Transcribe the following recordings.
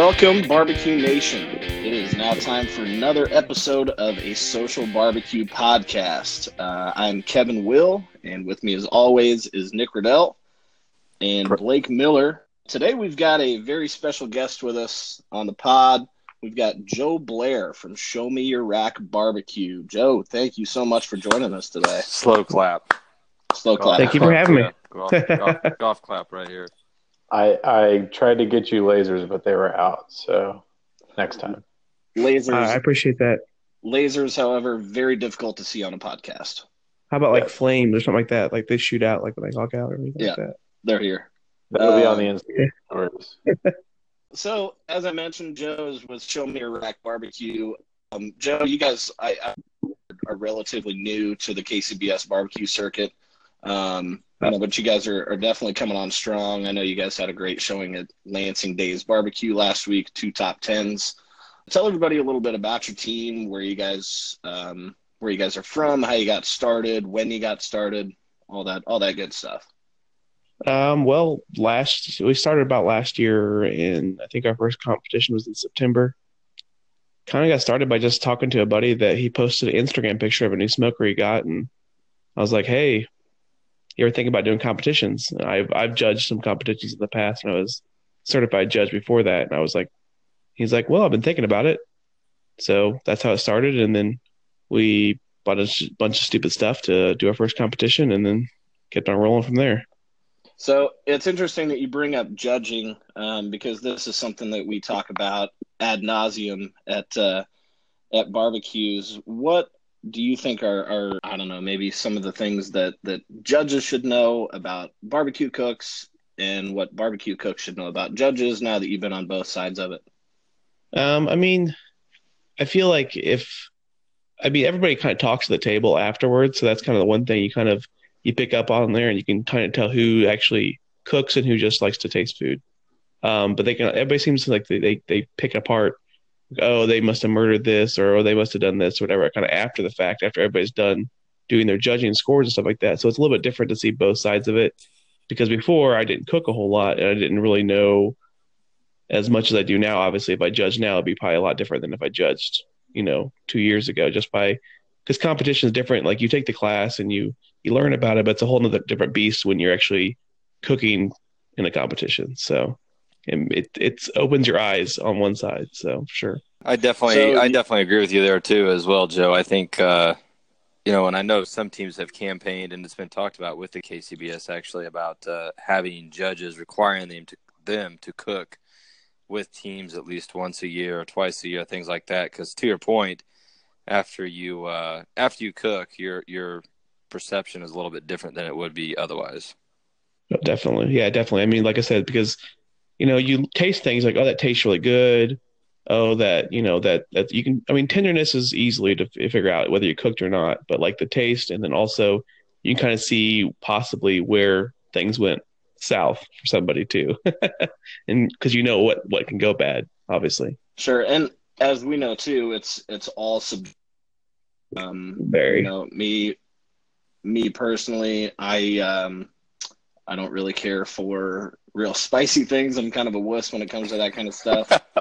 Welcome, Barbecue Nation. It is now time for another episode of a social barbecue podcast. Uh, I'm Kevin Will, and with me, as always, is Nick Riddell and Blake Miller. Today, we've got a very special guest with us on the pod. We've got Joe Blair from Show Me Your Rack Barbecue. Joe, thank you so much for joining us today. Slow clap. Slow clap. Thank you for having me. Golf, golf, golf clap right here. I I tried to get you lasers, but they were out. So next time. Lasers. Uh, I appreciate that. Lasers, however, very difficult to see on a podcast. How about like Yeah. flames or something like that? Like they shoot out like when they talk out or anything Yeah. like that. They're here. That'll be on the Instagram. So, as I mentioned, Joe's was Show Me Your Rack Barbecue. Um, Joe, you guys I, I, are relatively new to the KCBS barbecue circuit. Um, I know, but you guys are, are definitely coming on strong. I know you guys had a great showing at Lansing Days Barbecue last week, two top tens. Tell everybody a little bit about your team, where you guys um, where you guys are from, how you got started, when you got started, all that all that good stuff. Um, well, last we started about last year, and I think our first competition was in September. Kind of got started by just talking to a buddy that he posted an Instagram picture of a new smoker he got, and I was like, "Hey, you ever think about doing competitions?" And I've I've judged some competitions in the past, and I was certified judge before that, and I was like, "He's like, well, I've been thinking about it." So that's how it started, and then we bought a bunch of stupid stuff to do our first competition, and then kept on rolling from there. So it's interesting that you bring up judging um, because this is something that we talk about ad nauseum at uh, at barbecues. What do you think are, are I don't know maybe some of the things that that judges should know about barbecue cooks and what barbecue cooks should know about judges now that you've been on both sides of it? Um, I mean, I feel like if I mean everybody kind of talks to the table afterwards, so that's kind of the one thing you kind of you pick up on there, and you can kind of tell who actually cooks and who just likes to taste food. Um, but they can everybody seems like they they, they pick apart. Oh, they must have murdered this, or oh, they must have done this, or whatever. Kind of after the fact, after everybody's done doing their judging scores and stuff like that. So it's a little bit different to see both sides of it. Because before I didn't cook a whole lot, and I didn't really know as much as I do now. Obviously, if I judge now, it'd be probably a lot different than if I judged, you know, two years ago. Just by because competition is different. Like you take the class and you you learn about it, but it's a whole other different beast when you're actually cooking in a competition. So and it it opens your eyes on one side. So sure. I definitely, So I definitely agree with you there too, as well, Joe. I think, uh, you know, and I know some teams have campaigned, and it's been talked about with the KCBS actually about uh, having judges requiring them to them to cook with teams at least once a year or twice a year, things like that. Because to your point, after you uh, after you cook, your your perception is a little bit different than it would be otherwise. Oh, Definitely. Yeah, definitely. I mean, like I said, because you know, you taste things like, oh, that tastes really good. Oh, that you know that that you can. I mean, tenderness is easily to f- figure out whether you cooked or not, but like the taste, and then also you can kind of see possibly where things went south for somebody too, and because you know what what can go bad, obviously. Sure, and as we know too, it's it's all sub. Um, Very. you know me, me personally, I um, I don't really care for real spicy things. I'm kind of a wuss when it comes to that kind of stuff.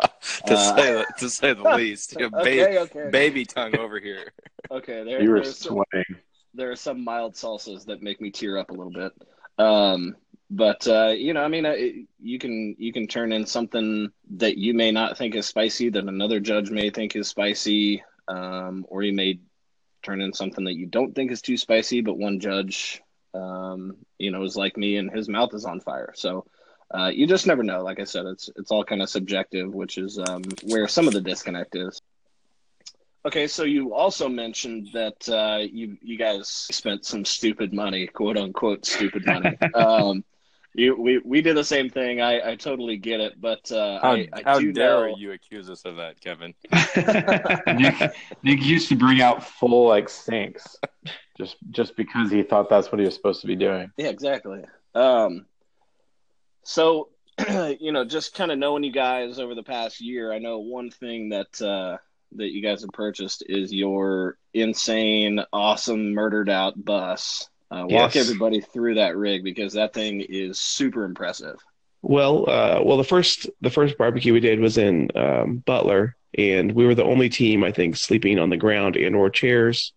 to Uh, say the, to say the least, You know, ba- okay, okay, baby tongue over here. okay. There, You were there's some, there are some mild salsas that make me tear up a little bit. Um, but uh, you know, I mean, uh, it, you can you can turn in something that you may not think is spicy that another judge may think is spicy, um, or you may turn in something that you don't think is too spicy, but one judge, um, you know, is like me and his mouth is on fire. So uh, you just never know. Like I said, it's it's all kind of subjective, which is um, where some of the disconnect is. Okay, so you also mentioned that uh, you you guys spent some stupid money, quote unquote stupid money. um, you we, we did the same thing. I, I totally get it, but uh, How, I, I how do dare know. you accuse us of that, Kevin? Nick, Nick used to bring out full like sinks, just just because he thought that's what he was supposed to be doing. Yeah, exactly. Um, so, you know, just kind of knowing you guys over the past year, I know one thing that uh, that you guys have purchased is your insane, awesome, murdered out bus. Uh, walk Yes. everybody through that rig because that thing is super impressive. Well, uh, well, the first the first barbecue we did was in um, Butler, and we were the only team I think sleeping on the ground and or chairs.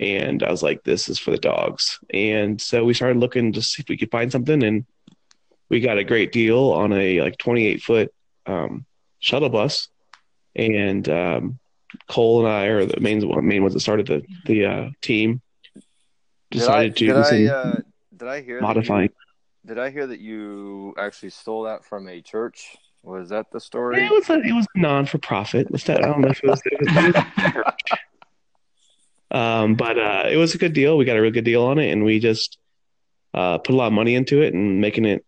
And I was like, "This is for the dogs." And so we started looking to see if we could find something, and we got a great deal on a like 28 foot um, shuttle bus. And um, Cole and I are the main main ones that started the the uh, team. Decided did I, to did I, uh, did I hear that you- did I hear that you actually stole that from a church? Was that the story? It was a, it was non for profit. I don't know if it was. It was um, but uh, it was a good deal. We got a real good deal on it, and we just uh, put a lot of money into it and making it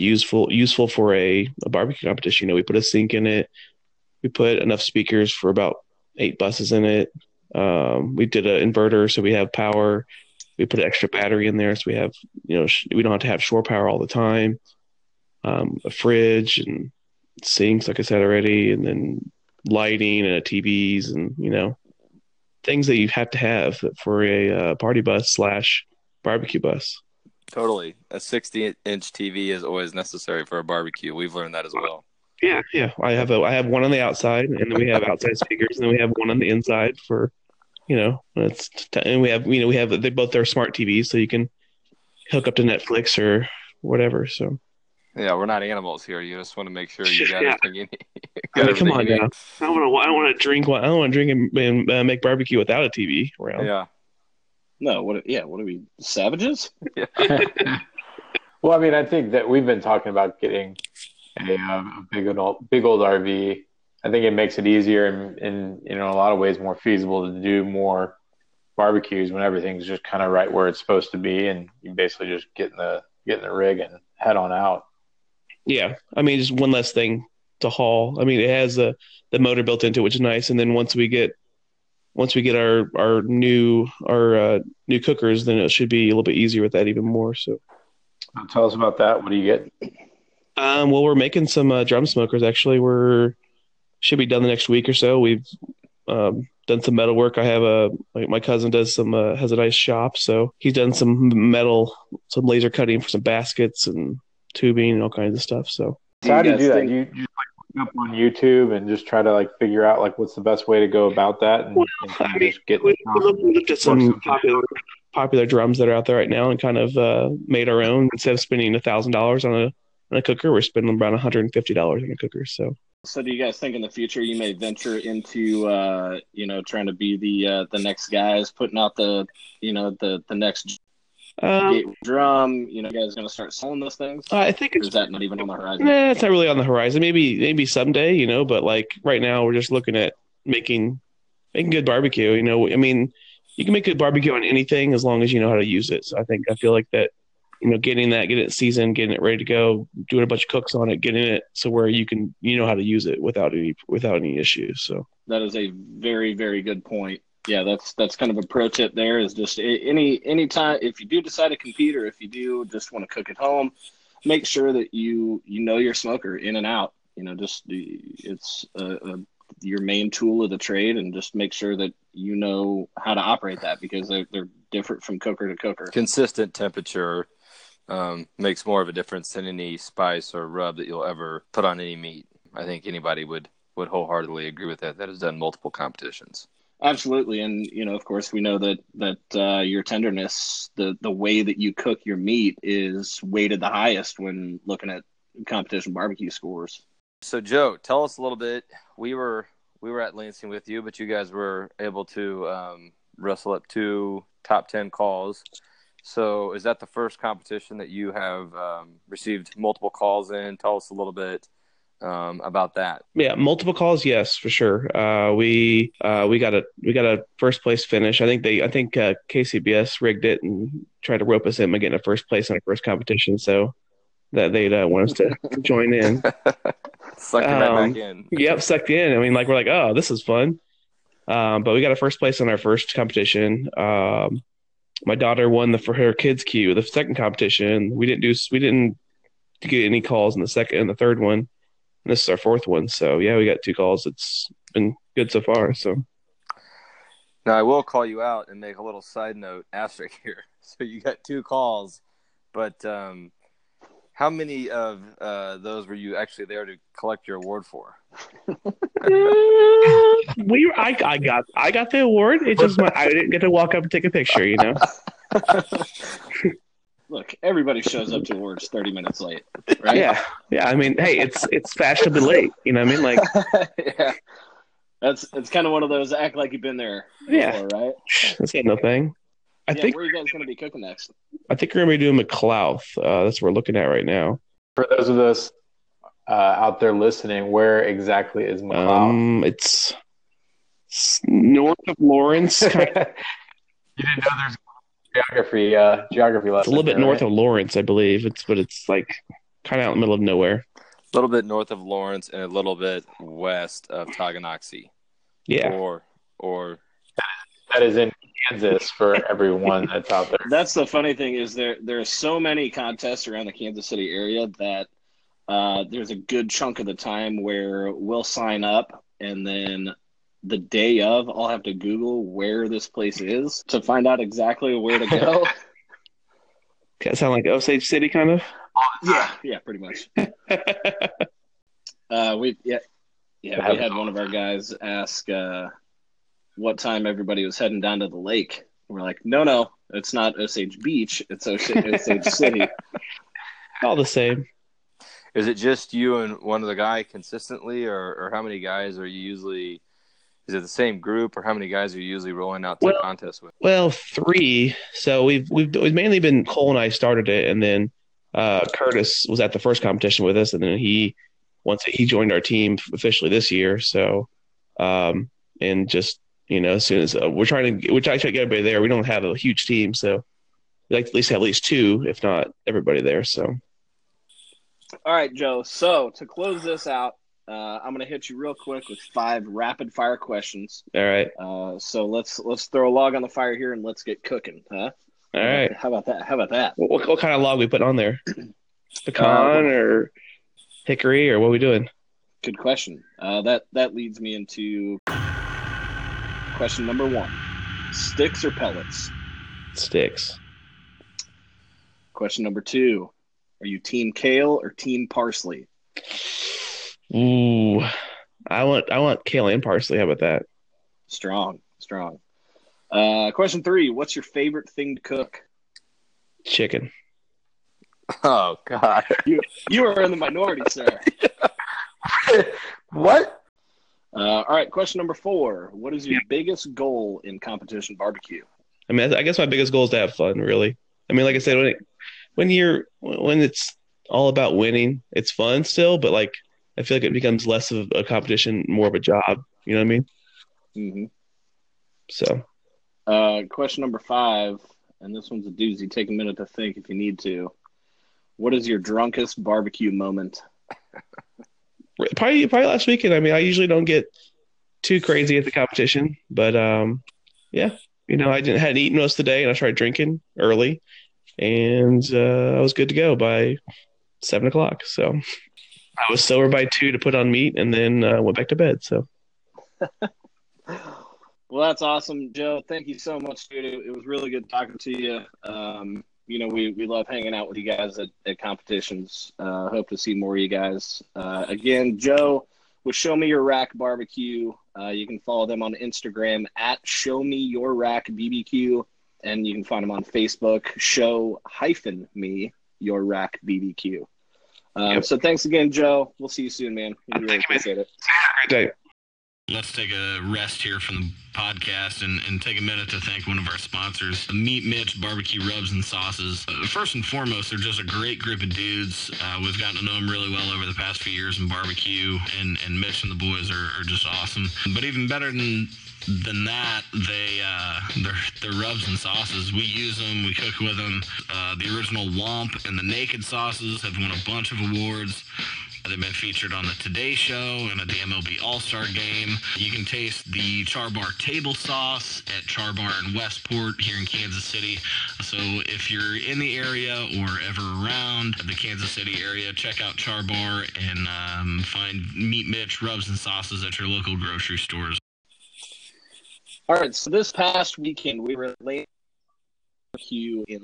useful useful for a, a barbecue competition. You know, we put a sink in it. We put enough speakers for about eight buses in it. Um, we did an inverter, so we have power. We put an extra battery in there, so we have you know sh- we don't have to have shore power all the time. Um, a fridge and sinks, like I said already, and then lighting and TVs and you know things that you have to have for a uh, party bus slash barbecue bus. Totally. A 60 inch TV is always necessary for a barbecue. We've learned that as well. Yeah, yeah. I have a I have one on the outside, and then we have outside speakers, and then we have one on the inside for, you know, it's and we have you know we have they both are smart TVs, so you can hook up to Netflix or whatever. So Yeah, we're not animals here. You just want to make sure you got Yeah. everything you need. I mean, come on now. I don't want to I don't want to drink one. I don't want to drink and, and uh, make barbecue without a TV around. Yeah. No, what? Yeah, what are we savages? Well, I mean, I think that we've been talking about getting a, uh, a big old big old RV. I think it makes it easier and, and you know, in a lot of ways, more feasible to do more barbecues when everything's just kind of right where it's supposed to be, and you basically just get in the get in the rig and head on out. Yeah, I mean, just one less thing to haul. I mean, it has the the motor built into it, which is nice. And then once we get once we get our our new our uh, new cookers, then it should be a little bit easier with that even more. So, Tell us about that. What do you get? um, well, we're making some uh, drum smokers. Actually, we're should be done the next week or so. We've um, done some metal work. I have a my, my cousin does some uh, has a nice shop, so he's done some metal, some laser cutting for some baskets and tubing and all kinds of stuff. So. So how do you do that? think- You you just like look up on YouTube and just try to like figure out like what's the best way to go about that, and, Well, and I mean, just get. we, we looked, at some something. popular popular drums that are out there right now and kind of uh, made our own. Instead of spending a thousand dollars on a on a cooker, we're spending around one hundred and fifty dollars on a cooker. So So, do you guys think in the future you may venture into, uh, you know, trying to be the uh, the next guys, putting out the, you know, the the next um, drum? You know, you guys going to start selling those things? I think Or it's is that not even on the horizon? nah, it's not really on the horizon. Maybe maybe someday, you know. But like right now, we're just looking at making making good barbecue. You know, I mean, you can make good barbecue on anything as long as you know how to use it. So I think I feel like that. You know, getting that, getting it seasoned, getting it ready to go, doing a bunch of cooks on it, getting it so where you can, you know how to use it without any without any issues. So That is a very very good point. Yeah, that's that's kind of a pro tip. There is just any any time if you do decide to compete or if you do just want to cook at home, make sure that you you know your smoker in and out. You know, just it's a, a, your main tool of the trade, and just make sure that you know how to operate that because they're they're different from cooker to cooker. Consistent temperature um, makes more of a difference than any spice or rub that you'll ever put on any meat. I think anybody would, would wholeheartedly agree with that that has done multiple competitions. Absolutely, and you know, of course, we know that that uh, your tenderness, the the way that you cook your meat, is weighted the highest when looking at competition barbecue scores. So Joe, tell us a little bit. We were we were at Lansing with you, but you guys were able to um, wrestle up two top ten calls. So is that the first competition that you have um, received multiple calls in? Tell us a little bit um, about that. Yeah, multiple calls, yes, for sure. Uh, we uh, we got a we got a first place finish. I think they I think uh, KCBS rigged it and tried to rope us in by getting a first place in our first competition, so that they'd uh, want us to join in. Right Um, back in. yep, sucked in. I mean, like we're like, oh, this is fun. Um, but we got a first place in our first competition. Um, my daughter won the for her kids queue the second competition. We didn't do we didn't get any calls in the second and the third one. And this is our fourth one. So yeah, we got two calls. It's been good so far. So Now I will call you out and make a little side note asterisk here. So you got two calls, but um, How many of uh, those were you actually there to collect your award for? we I, I got I got the award. It just my, I didn't get to walk up and take a picture. You know. Look, everybody shows up to awards thirty minutes late, right? Yeah, yeah. I mean, hey, it's it's fashionably late. You know what I mean? Like, yeah. That's it's kind of one of those act like you've been there Yeah. right? that's ain't no thing. I yeah, think where are you guys going to be cooking next? I think we're gonna be doing McLouth. Uh, that's what we're looking at right now. For those of us uh, out there listening, where exactly is McLouth? Um, it's, it's north of Lawrence. you didn't know there's geography uh, geography lesson. It's a little bit there, north right? of Lawrence, I believe. It's but it's like kind of out in the middle of nowhere. A little bit north of Lawrence and a little bit west of Tonganoxie. Yeah, Or or that is in Kansas for everyone that's out there. That's the funny thing is there there are so many contests around the Kansas City area that uh, there's a good chunk of the time where we'll sign up and then the day of I'll have to Google where this place is to find out exactly where to go. That sound like Osage City, kind of. yeah, yeah, pretty much. Uh, we yeah yeah we had one of our guys ask uh, what time everybody was heading down to the lake. We're like, no, no, it's not Osage Beach. It's Os- Osage City. All the same. is it just you and one other guy consistently or, or how many guys are you usually is it the same group or how many guys are you usually rolling out to Well- contests with? Well, three. So we've we've we've mainly been Cole and I started it, and then uh, Curtis was at the first competition with us, and then he once he joined our team officially this year. So, um, and just you know, as soon as uh, we're trying to, we're trying to get everybody there. We don't have a huge team, so we like to at least have at least two, if not everybody there. So, All right, Joe. So to close this out, uh, I'm going to hit you real quick with five rapid fire questions. all right, Uh, so let's let's throw a log on the fire here and let's get cooking, huh? all right. How about that? How about that? What, what, kind of log we put on there? Pecan or hickory or what are we doing? Good question. Uh, that that leads me into question number one: sticks or pellets? Sticks. Question number two: Are you team kale or team parsley? Ooh, I want I want kale and parsley. How about that? Strong, strong. Uh, question three: What's your favorite thing to cook? Chicken. Oh god. You you are in the minority, sir. what? Uh, all right, question number four: What is your biggest goal in competition barbecue? I mean, I guess my biggest goal is to have fun. Really. I mean, like I said, when it, when you're when it's all about winning, it's fun still, but like I feel like it becomes less of a competition, more of a job. You know what I mean? hmm So Uh, question number five, and this one's a doozy. Take a minute to think if you need to. What is your drunkest barbecue moment? probably probably last weekend. I mean, I usually don't get too crazy at the competition, but um, yeah, you know, I didn't hadn't eaten most of the day, and I started drinking early, and uh, I was good to go by seven o'clock. So I was sober by two to put on meat, and then uh, went back to bed. So Well, that's awesome, Joe. Thank you so much, dude. It, was really good talking to you. Um, you know, we, we love hanging out with you guys at, at competitions. Uh, hope to see more of you guys. Uh, again, Joe with Show Me Your Rack Barbecue. Uh, you can follow them on Instagram at Show Me Your Rack BBQ, and you can find them on Facebook, Show hyphen Me Your Rack BBQ. Um, Yep. So thanks again, Joe. We'll see you soon, man. We really Thank you, man. appreciate it. great day. Let's take a rest here from the podcast and, and take a minute to thank one of our sponsors, Meat Mitch Barbecue Rubs and Sauces. Uh, first and foremost, they're just a great group of dudes. Uh, we've gotten to know them really well over the past few years in barbecue, and, and Mitch and the boys are, are just awesome. But even better than than that, they uh, they're, they're rubs and sauces. We use them, we cook with them. Uh, the original Whomp and the Naked sauces have won a bunch of awards. They've been featured on the Today Show and at the MLB All Star Game. You can taste the Char Bar table sauce at Char Bar in Westport here in Kansas City. So if you're in the area or ever around the Kansas City area, check out Char Bar and um, find Meat Mitch rubs and sauces at your local grocery stores. All right, so this past weekend we were at in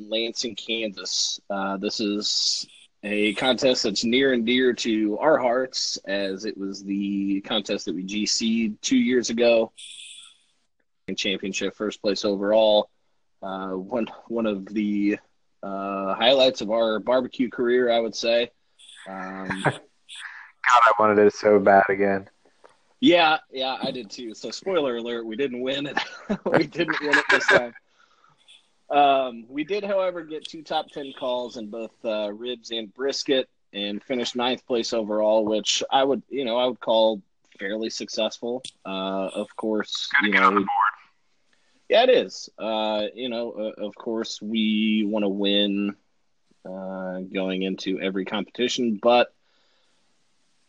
Lansing, Kansas. Uh, this is a contest that's near and dear to our hearts, as it was the contest that we GC'd two years ago. Championship, first place overall. Uh, one one of the uh, highlights of our barbecue career, I would say. Um, God, I wanted it so bad again. Yeah, yeah, I did too. So, spoiler alert: we didn't win it. we didn't win it this time. Um, we did, however, get two top ten calls in both uh, ribs and brisket, and finished ninth place overall, which I would, you know, I would call fairly successful. Uh, of course, you know, yeah, it is. Uh, you know, uh, of course, we want to win uh, going into every competition, but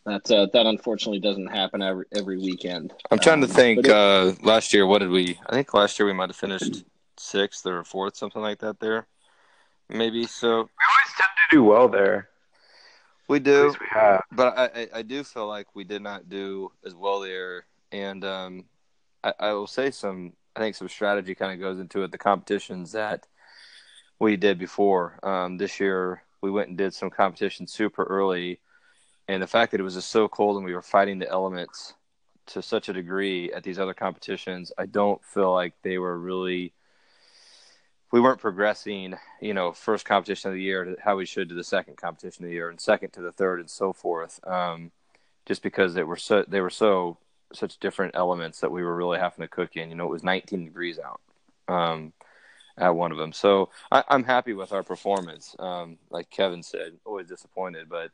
that uh, that unfortunately doesn't happen every every weekend. I'm trying to Um, think. it- uh, last year, what did we? I think last year we might have finished sixth or fourth, something like that. There, maybe. So We always tend to do well there. we At do. least we have. but I, I, I do feel like we did not do as well there, and um, I, I will say some. I think some strategy kind of goes into it. The competitions that we did before um, this year, we went and did some competitions super early, and the fact that it was just so cold and we were fighting the elements to such a degree at these other competitions, I don't feel like they were really. We weren't progressing, you know, first competition of the year to how we should to the second competition of the year, and second to the third, and so forth. Um, just because they were so they were so such different elements that we were really having to cook in. You know, it was 19 degrees out um, at one of them. So I, I'm happy with our performance. Um, like Kevin said, always disappointed, but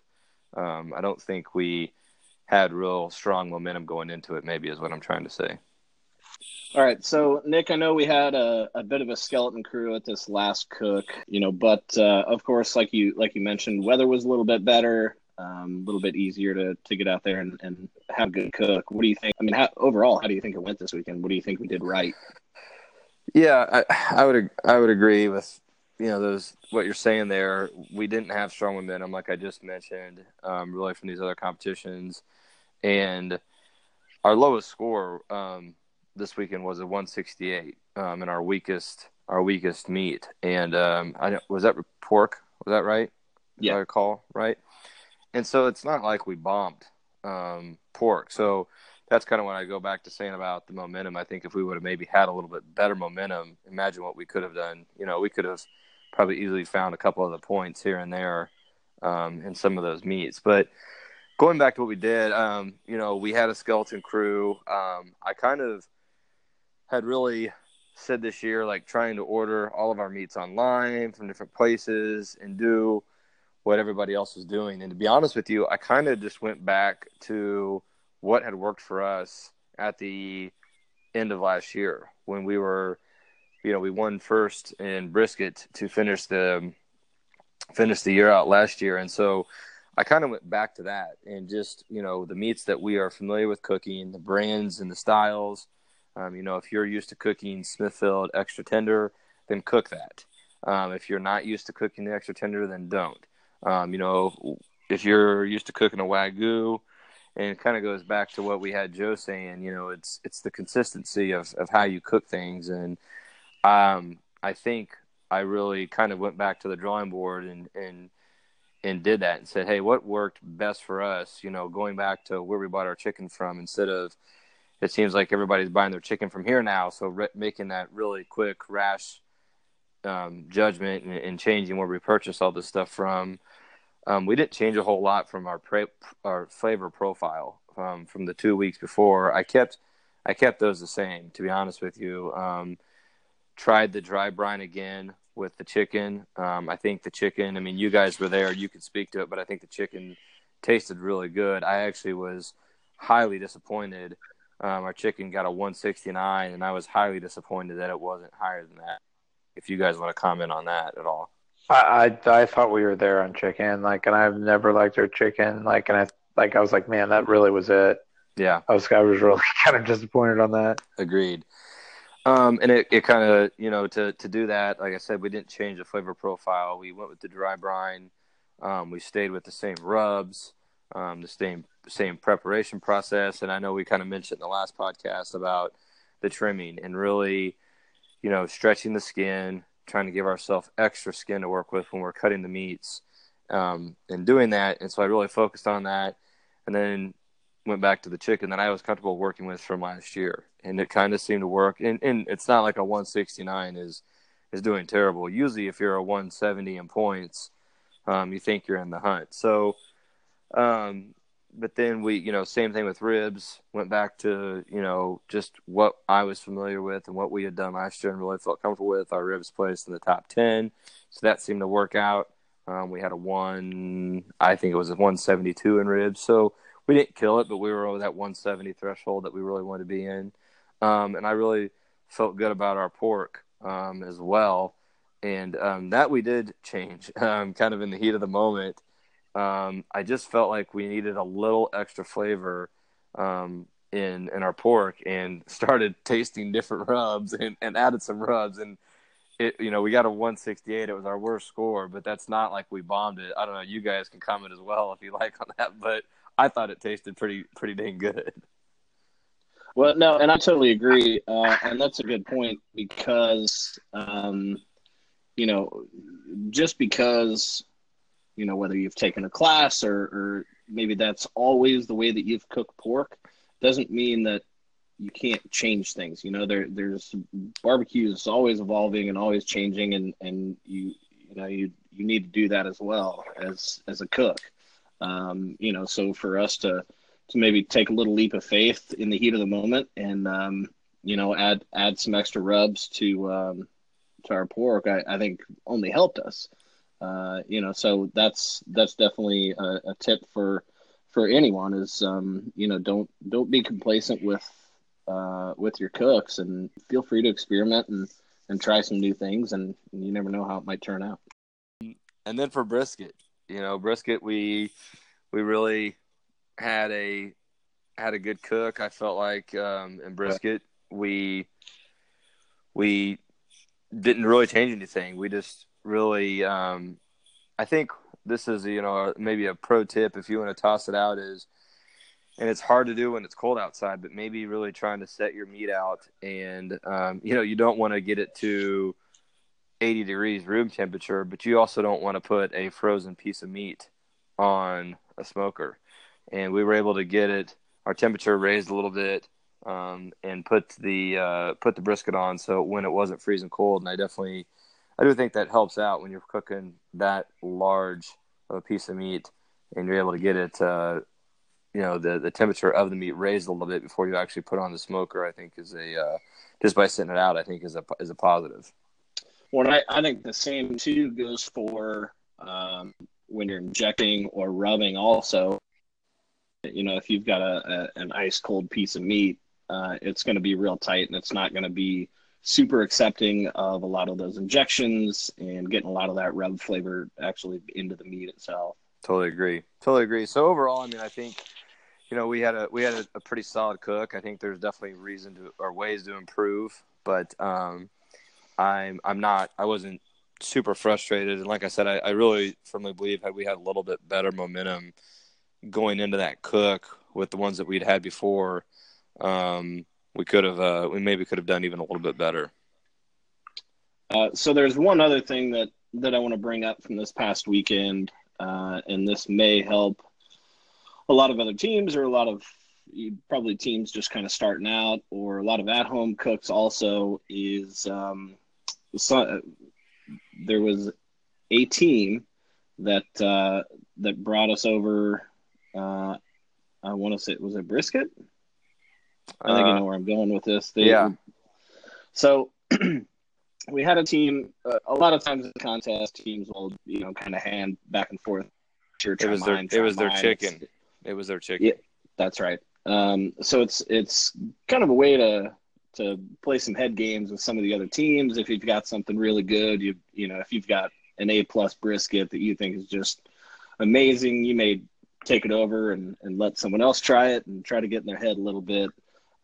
um, I don't think we had real strong momentum going into it. Maybe is what I'm trying to say. All right, so Nick, I know we had a, a bit of a skeleton crew at this last cook, you know, but uh, of course, like you like you mentioned, weather was a little bit better, um, a little bit easier to, to get out there and, and have a good cook. What do you think? I mean, how, overall, how do you think it went this weekend? What do you think we did right? Yeah, I, I would I would agree with you know those what you're saying there. We didn't have strong momentum, like I just mentioned, um, really from these other competitions, and our lowest score um, this weekend was a 168 um, in our weakest our weakest meat. And um, I don't- was that pork? Was that right? Yeah. I recall right. And so it's not like we bombed um, pork. So that's kind of when I go back to saying about the momentum. I think if we would have maybe had a little bit better momentum, imagine what we could have done. You know, we could have probably easily found a couple of the points here and there um, in some of those meets. But going back to what we did, um, you know, we had a skeleton crew. Um, I kind of had really said this year, like trying to order all of our meats online from different places and do what everybody else was doing. And to be honest with you, I kind of just went back to what had worked for us at the end of last year when we were, you know, we won first in brisket to finish the finish the year out last year, and so I kind of went back to that and just you know the meats that we are familiar with cooking, the brands and the styles. Um, you know, if you're used to cooking Smithfield extra tender, then cook that. Um, if you're not used to cooking the extra tender, then don't. Um, you know, if you're used to cooking a wagyu, and it kind of goes back to what we had Joe saying. You know, it's it's the consistency of of how you cook things, and um, I think I really kind of went back to the drawing board and and and did that and said, hey, what worked best for us? You know, going back to where we bought our chicken from instead of it seems like everybody's buying their chicken from here now, so re- making that really quick, rash um, judgment and, and changing where we purchase all this stuff from. Um, we didn't change a whole lot from our pre- our flavor profile um, from the two weeks before. I kept I kept those the same, to be honest with you. Tried the dry brine again with the chicken. Um, I think the chicken. I mean, you guys were there; you could speak to it, but I think the chicken tasted really good. I actually was highly disappointed. Um, our chicken got a 169, and I was highly disappointed that it wasn't higher than that. If you guys want to comment on that at all. I, I I thought we were there on chicken, like, and I've never liked our chicken, like, and I like I was like, man, that really was it. Yeah. I was I was really kind of disappointed on that. Agreed. Um, and it, it kind of, you know, to, to do that, like I said, we didn't change the flavor profile. We went with the dry brine. Um, we stayed with the same rubs, um, the same same preparation process. And I know we kind of mentioned in the last podcast about the trimming and really, you know, stretching the skin, trying to give ourselves extra skin to work with when we're cutting the meats, um, in doing that, and so I really focused on that, and then went back to the chicken that I was comfortable working with from last year, and it kind of seemed to work. And, and it's not like a 169 is is doing terrible. Usually, if you're a 170 in points, um, you think you're in the hunt. So, um, but then we, you know, same thing with ribs. Went back to you know just what I was familiar with and what we had done last year, and really felt comfortable with. Our ribs placed in the top 10, so that seemed to work out. Um, we had a one, I think it was a 172 in ribs. So we didn't kill it, but we were over that 170 threshold that we really wanted to be in. Um, and I really felt good about our pork um, as well. And um, that we did change um, kind of in the heat of the moment. Um, I just felt like we needed a little extra flavor um, in in our pork and started tasting different rubs and, and added some rubs and it you know we got a 168 it was our worst score but that's not like we bombed it i don't know you guys can comment as well if you like on that but I thought it tasted pretty pretty dang good. Well, no, and I totally agree, uh, and that's a good point because, um, you know, just because, you know, whether you've taken a class or, or maybe that's always the way that you've cooked pork, doesn't mean that you can't change things. You know, there there's barbecue is always evolving and always changing, and and you you know you you need to do that as well as as a cook. Um, you know, so for us to to maybe take a little leap of faith in the heat of the moment and um, you know add add some extra rubs to um, to our pork, I, I think only helped us. Uh, you know, so that's that's definitely a, a tip for for anyone is um, you know don't don't be complacent with uh, with your cooks and feel free to experiment and and try some new things and you never know how it might turn out. And then for brisket, you know, brisket we we really had a had a good cook. I felt like um, in brisket we we didn't really change anything. We just really um, I think this is you know maybe a pro tip if you want to toss it out is and it's hard to do when it's cold outside but maybe really trying to set your meat out and um, you know you don't want to get it to 80 degrees room temperature, but you also don't want to put a frozen piece of meat on a smoker. And we were able to get it our temperature raised a little bit um, and put the uh, put the brisket on so when it wasn't freezing cold. And I definitely I do think that helps out when you're cooking that large of a piece of meat and you're able to get it. Uh, you know the the temperature of the meat raised a little bit before you actually put on the smoker. I think is a uh, just by sitting it out. I think is a is a positive. Well, I, I think the same too goes for um, when you're injecting or rubbing. Also, you know, if you've got a, a an ice cold piece of meat, uh, it's going to be real tight, and it's not going to be super accepting of a lot of those injections and getting a lot of that rub flavor actually into the meat itself. Totally agree. Totally agree. So overall, I mean, I think you know we had a we had a, a pretty solid cook. I think there's definitely reason to or ways to improve, but um, I'm I'm not I wasn't super frustrated and like I said I, I really firmly believe had we had a little bit better momentum going into that cook with the ones that we'd had before um, we could have uh, we maybe could have done even a little bit better. Uh, so there's one other thing that that I want to bring up from this past weekend, uh, and this may help a lot of other teams or a lot of probably teams just kind of starting out or a lot of at home cooks also is um, so, there was a team that uh, that brought us over. Uh, I want to say was it brisket. I think uh, you know where I'm going with this. They, yeah. So we had a team. Uh, a lot of times in contest, teams will you know kind of hand back and forth. It was their it was their chicken. It was their chicken. Yeah, that's right. Um, so it's it's kind of a way to to play some head games with some of the other teams. If you've got something really good, you you know, if you've got an A plus brisket that you think is just amazing, you may take it over and, and let someone else try it and try to get in their head a little bit.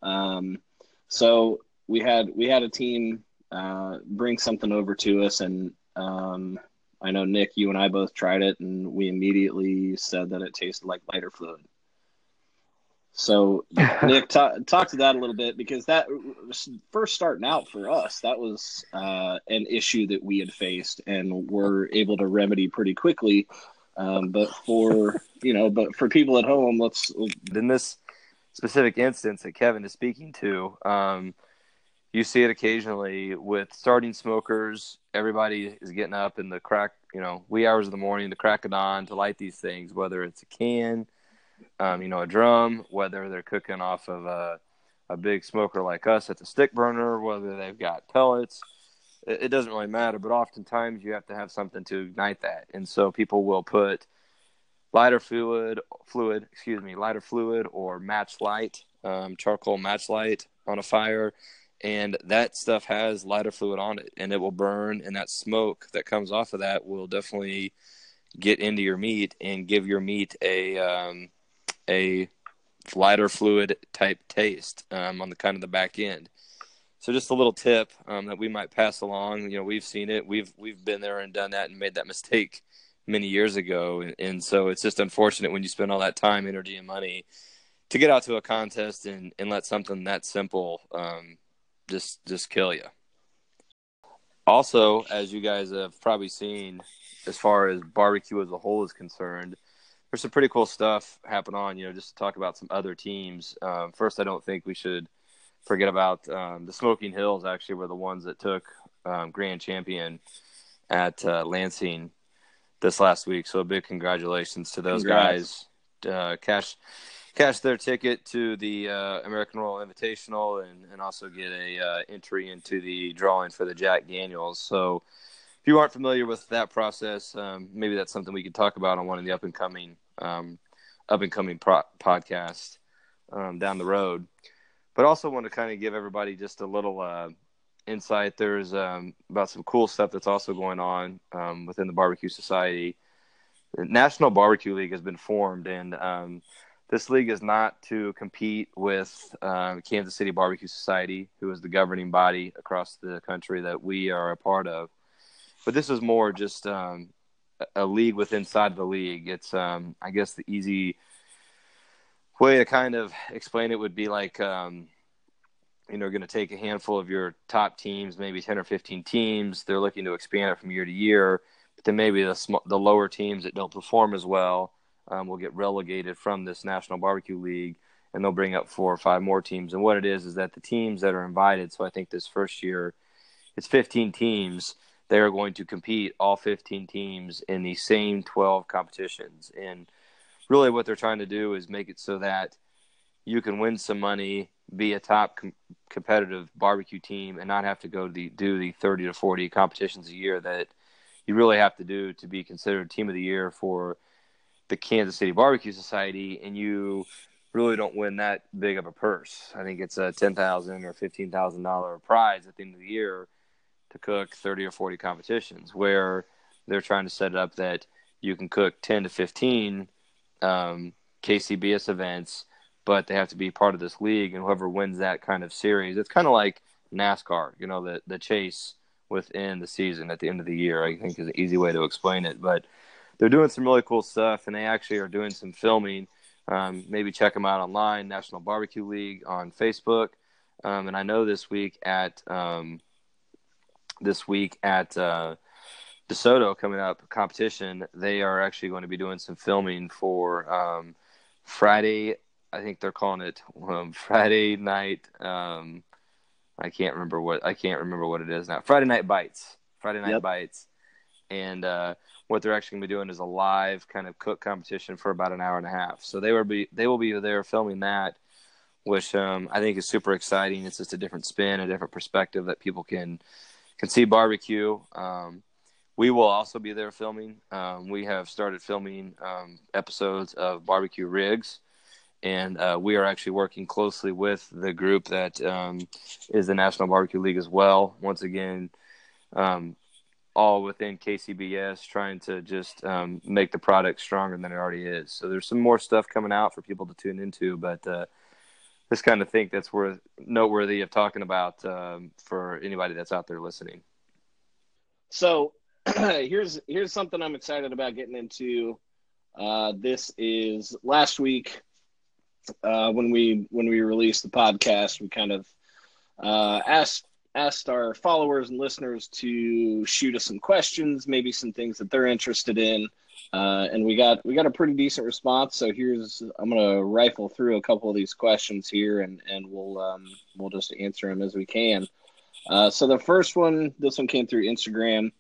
Um, so we had we had a team uh, bring something over to us, and um, I know Nick, you and I both tried it, and we immediately said that it tasted like lighter fluid. So, Nick, talk, talk to that a little bit because that first starting out for us, that was uh, an issue that we had faced and were able to remedy pretty quickly Um, but for you know, but for people at home, let's. In this specific instance that Kevin is speaking to, um, you see it occasionally with starting smokers. Everybody is getting up in the crack, you know, wee hours of the morning to crack it on to light these things, whether it's a can, um, you know, a drum, whether they're cooking off of a, a big smoker like us at the stick burner, whether they've got pellets. It, it doesn't really matter, but oftentimes you have to have something to ignite that. And so people will put lighter fluid, fluid, excuse me, lighter fluid or match light, um, charcoal match light on a fire and that stuff has lighter fluid on it and it will burn and that smoke that comes off of that will definitely get into your meat and give your meat a um, a lighter fluid type taste um, on the kind of the back end. So just a little tip um, that we might pass along. You know we've seen it. We've we've been there and done that and made that mistake many years ago. And, and so it's just unfortunate when you spend all that time energy and money to get out to a contest and, and let something that simple um, just just kill you. Also, as you guys have probably seen, as far as barbecue as a whole is concerned, there's some pretty cool stuff happening on. You know, just to talk about some other teams. Um, first, I don't think we should forget about um, the Smoking Hills. Actually, were the ones that took um, grand champion at uh, Lansing this last week. So, a big congratulations to those Congrats. guys. Uh, Cash cash their ticket to the uh, American Royal Invitational and, and also get a uh, entry into the drawing for the Jack Daniels. So if you aren't familiar with that process, um, maybe that's something we could talk about on one of the up and coming um, up and coming pro- podcasts um, down the road. But also want to kind of give everybody just a little uh, insight. There's um, about some cool stuff that's also going on um, within the Barbecue Society. The National Barbecue League has been formed, and um, this league is not to compete with um, Kansas City Barbecue Society, who is the governing body across the country that we are a part of. But this is more just um, a league within inside the league. It's, um, I guess, the easy way to kind of explain it would be like, um, you know, going to take a handful of your top teams, maybe 10 or 15 teams. They're looking to expand it from year to year. But then maybe the, sm- the lower teams that don't perform as well um, will get relegated from this National Barbecue League, and they'll bring up four or five more teams. And what it is is that the teams that are invited. So I think this first year, it's 15 teams. They are going to compete all 15 teams in the same 12 competitions, and really what they're trying to do is make it so that you can win some money, be a top com- competitive barbecue team, and not have to go to the, do the 30 to 40 competitions a year that you really have to do to be considered team of the year for the Kansas City Barbecue Society, and you really don't win that big of a purse. I think it's a ten thousand or fifteen thousand dollar prize at the end of the year to cook thirty or forty competitions. Where they're trying to set it up that you can cook ten to fifteen um, KCBS events, but they have to be part of this league, and whoever wins that kind of series, it's kind of like NASCAR. You know, the the chase within the season at the end of the year. I think is an easy way to explain it, but they're doing some really cool stuff, and they actually are doing some filming. Um, maybe check them out online, National Barbecue League on Facebook. Um, and I know this week at um, this week at uh, DeSoto coming up competition, they are actually going to be doing some filming for um, Friday. I think they're calling it um, Friday night. Um, I can't remember what I can't remember what it is now. Friday night bites. Friday night yep. bites, and uh, what they're actually going to be doing is a live kind of cook competition for about an hour and a half. So they will be they will be there filming that, which um, I think is super exciting. It's just a different spin, a different perspective that people can can see barbecue. Um, we will also be there filming. Um, we have started filming um, episodes of Barbecue Rigs, and uh, we are actually working closely with the group that um, is the National Barbecue League as well. Once again, um, all within KCBS, trying to just um, make the product stronger than it already is. So there's some more stuff coming out for people to tune into, but uh, just kind of think that's worth noteworthy of talking about um, for anybody that's out there listening. So here's here's something I'm excited about getting into. Uh, this is last week uh, when we when we released the podcast, we kind of uh, asked asked our followers and listeners to shoot us some questions, maybe some things that they're interested in. Uh, and we got we got a pretty decent response. So here's I'm gonna rifle through a couple of these questions here, and and we'll um, we'll just answer them as we can. Uh, so the first one, this one came through Instagram.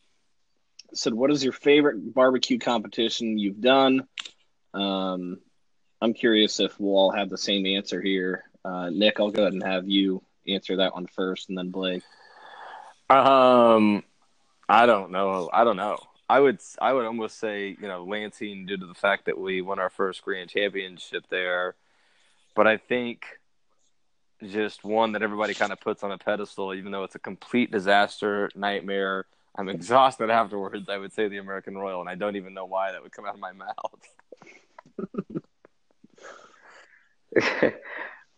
Said, "What is your favorite barbecue competition you've done?" Um, I'm curious if we'll all have the same answer here. Uh, Nick, I'll go ahead and have you answer that one first, and then Blake. Um, I don't know. I don't know. I would I would almost say you know Lansing due to the fact that we won our first grand championship there, but I think just one that everybody kind of puts on a pedestal, even though it's a complete disaster, nightmare. I'm exhausted afterwards. I would say the American Royal, and I don't even know why that would come out of my mouth.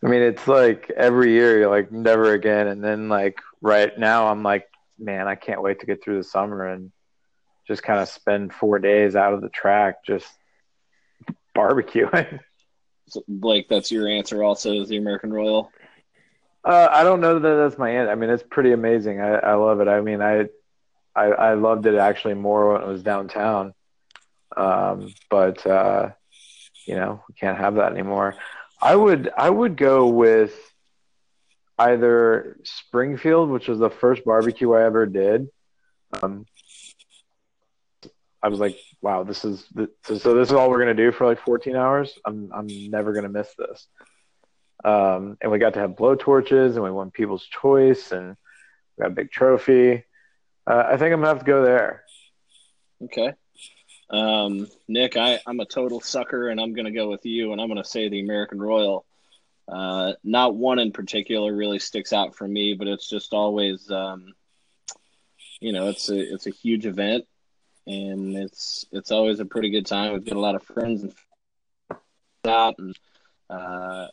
I mean, it's like every year you're like never again, and then like right now I'm like, man, I can't wait to get through the summer and just kind of spend four days out of the track just barbecuing. So, Blake, that's your answer. Also, is the American Royal. Uh, I don't know that that's my answer. I mean, it's pretty amazing. I, I love it. I mean, I, I, I loved it actually more when it was downtown. Um, but uh, you know, we can't have that anymore. I would I would go with either Springfield, which was the first barbecue I ever did. Um, I was like, wow, this is so, so this is all we're gonna do for like 14 hours. I'm I'm never gonna miss this. Um, and we got to have blow torches, and we won People's Choice, and we got a big trophy. Uh, I think I'm gonna have to go there. Okay. Um, Nick, I, I'm a total sucker, and I'm going to go with you, and I'm going to say the American Royal. Uh, not one in particular really sticks out for me, but it's just always, um, you know, it's a it's a huge event, and it's it's always a pretty good time. We've got a lot of friends and out, and uh,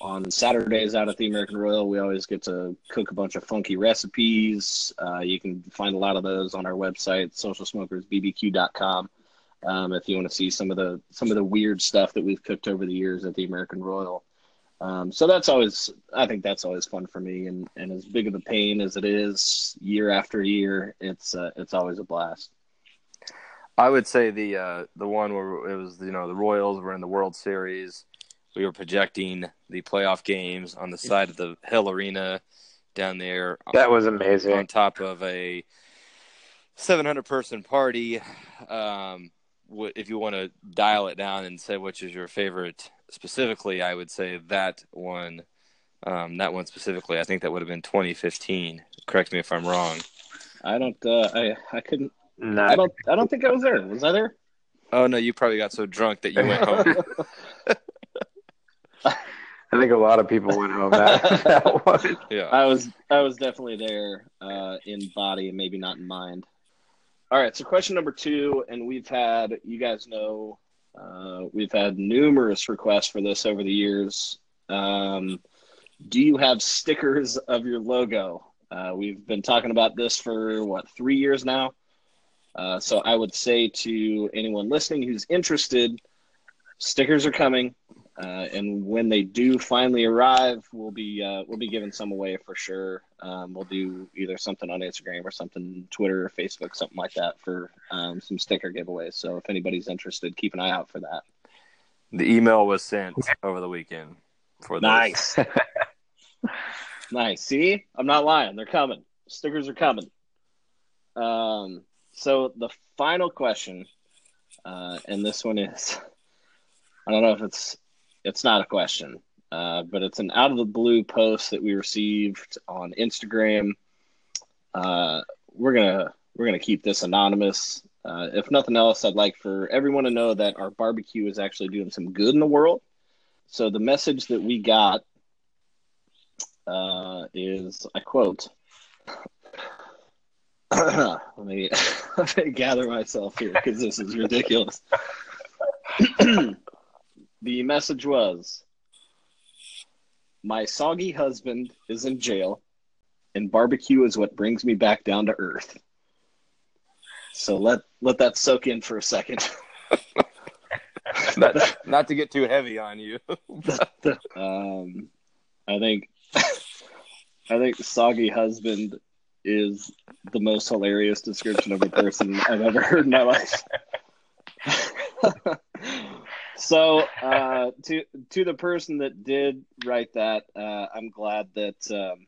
on Saturdays out at the American Royal, we always get to cook a bunch of funky recipes. Uh, you can find a lot of those on our website, socialsmokersbbq.com um, if you want to see some of the some of the weird stuff that we've cooked over the years at the American Royal. Um, so that's always I think that's always fun for me, and and as big of a pain as it is year after year, it's uh, it's always a blast. I would say the uh, the one where it was you know the Royals were in the World Series. We were projecting the playoff games on the side of the Hale Arena down there. That was amazing. On top of a 700 person party. Um, if you want to dial it down and say which is your favorite specifically, I would say that one. Um, that one specifically, I think that would have been 2015. Correct me if I'm wrong. I don't. Uh, I I couldn't. I don't. I don't think I was there. Was I there? Oh no, you probably got so drunk that you went home. I think a lot of people went home that, that one. Yeah, I was. I was definitely there uh, in body and maybe not in mind. All right, so question number two, and we've had you guys know uh, we've had numerous requests for this over the years. Um, do you have stickers of your logo? Uh, we've been talking about this for what three years now. Uh, so I would say to anyone listening who's interested, stickers are coming. Uh, and when they do finally arrive, we'll be uh, we'll be giving some away for sure. Um, we'll do either something on Instagram or something Twitter or Facebook, something like that for um, some sticker giveaways. So if anybody's interested, keep an eye out for that. The email was sent over the weekend for this. Nice, nice. See, I'm not lying. They're coming. Stickers are coming. Um, so the final question, uh, and this one is, I don't know if it's it's not a question, uh, but it's an out of the blue post that we received on Instagram. Uh, we're gonna we're gonna keep this anonymous. Uh, if nothing else, I'd like for everyone to know that our barbecue is actually doing some good in the world. So the message that we got uh, is, I quote. Let me let me gather myself here because this is ridiculous. The message was My soggy husband is in jail, and barbecue is what brings me back down to earth. So let let that soak in for a second. not, not, to get too heavy on you. um, I think I think soggy husband is the most hilarious description of a person I've ever heard in my life. so uh, to to the person that did write that, uh, I'm glad that um,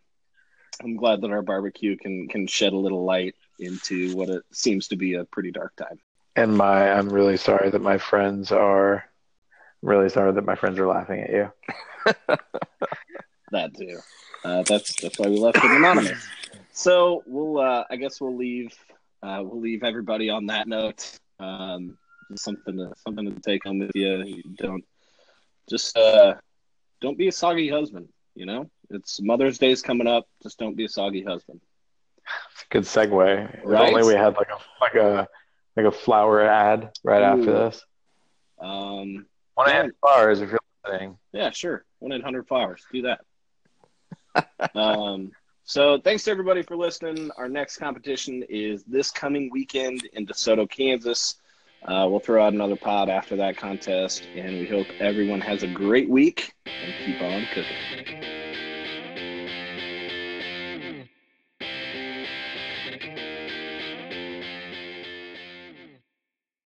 I'm glad that our barbecue can can shed a little light into what it seems to be a pretty dark time. And my, I'm really sorry that my friends are, really sorry that my friends are laughing at you. that too. Uh, that's that's why we left it anonymous. So we'll, uh, I guess we'll leave, uh, we'll leave everybody on that note. Um, something to something to take home with you. you don't just uh, don't be a soggy husband. You know, it's Mother's Day's coming up. Just don't be a soggy husband. It's a good segue. If Right. only we had like a like a like a flower ad right Ooh. after this. Um, One Yeah. and flowers if you're listening. Yeah, sure. One eight hundred flowers. Do that. um, so thanks to everybody for listening. Our next competition is this coming weekend in DeSoto, Kansas. Uh, we'll throw out another pod after that contest, and we hope everyone has a great week and keep on cooking.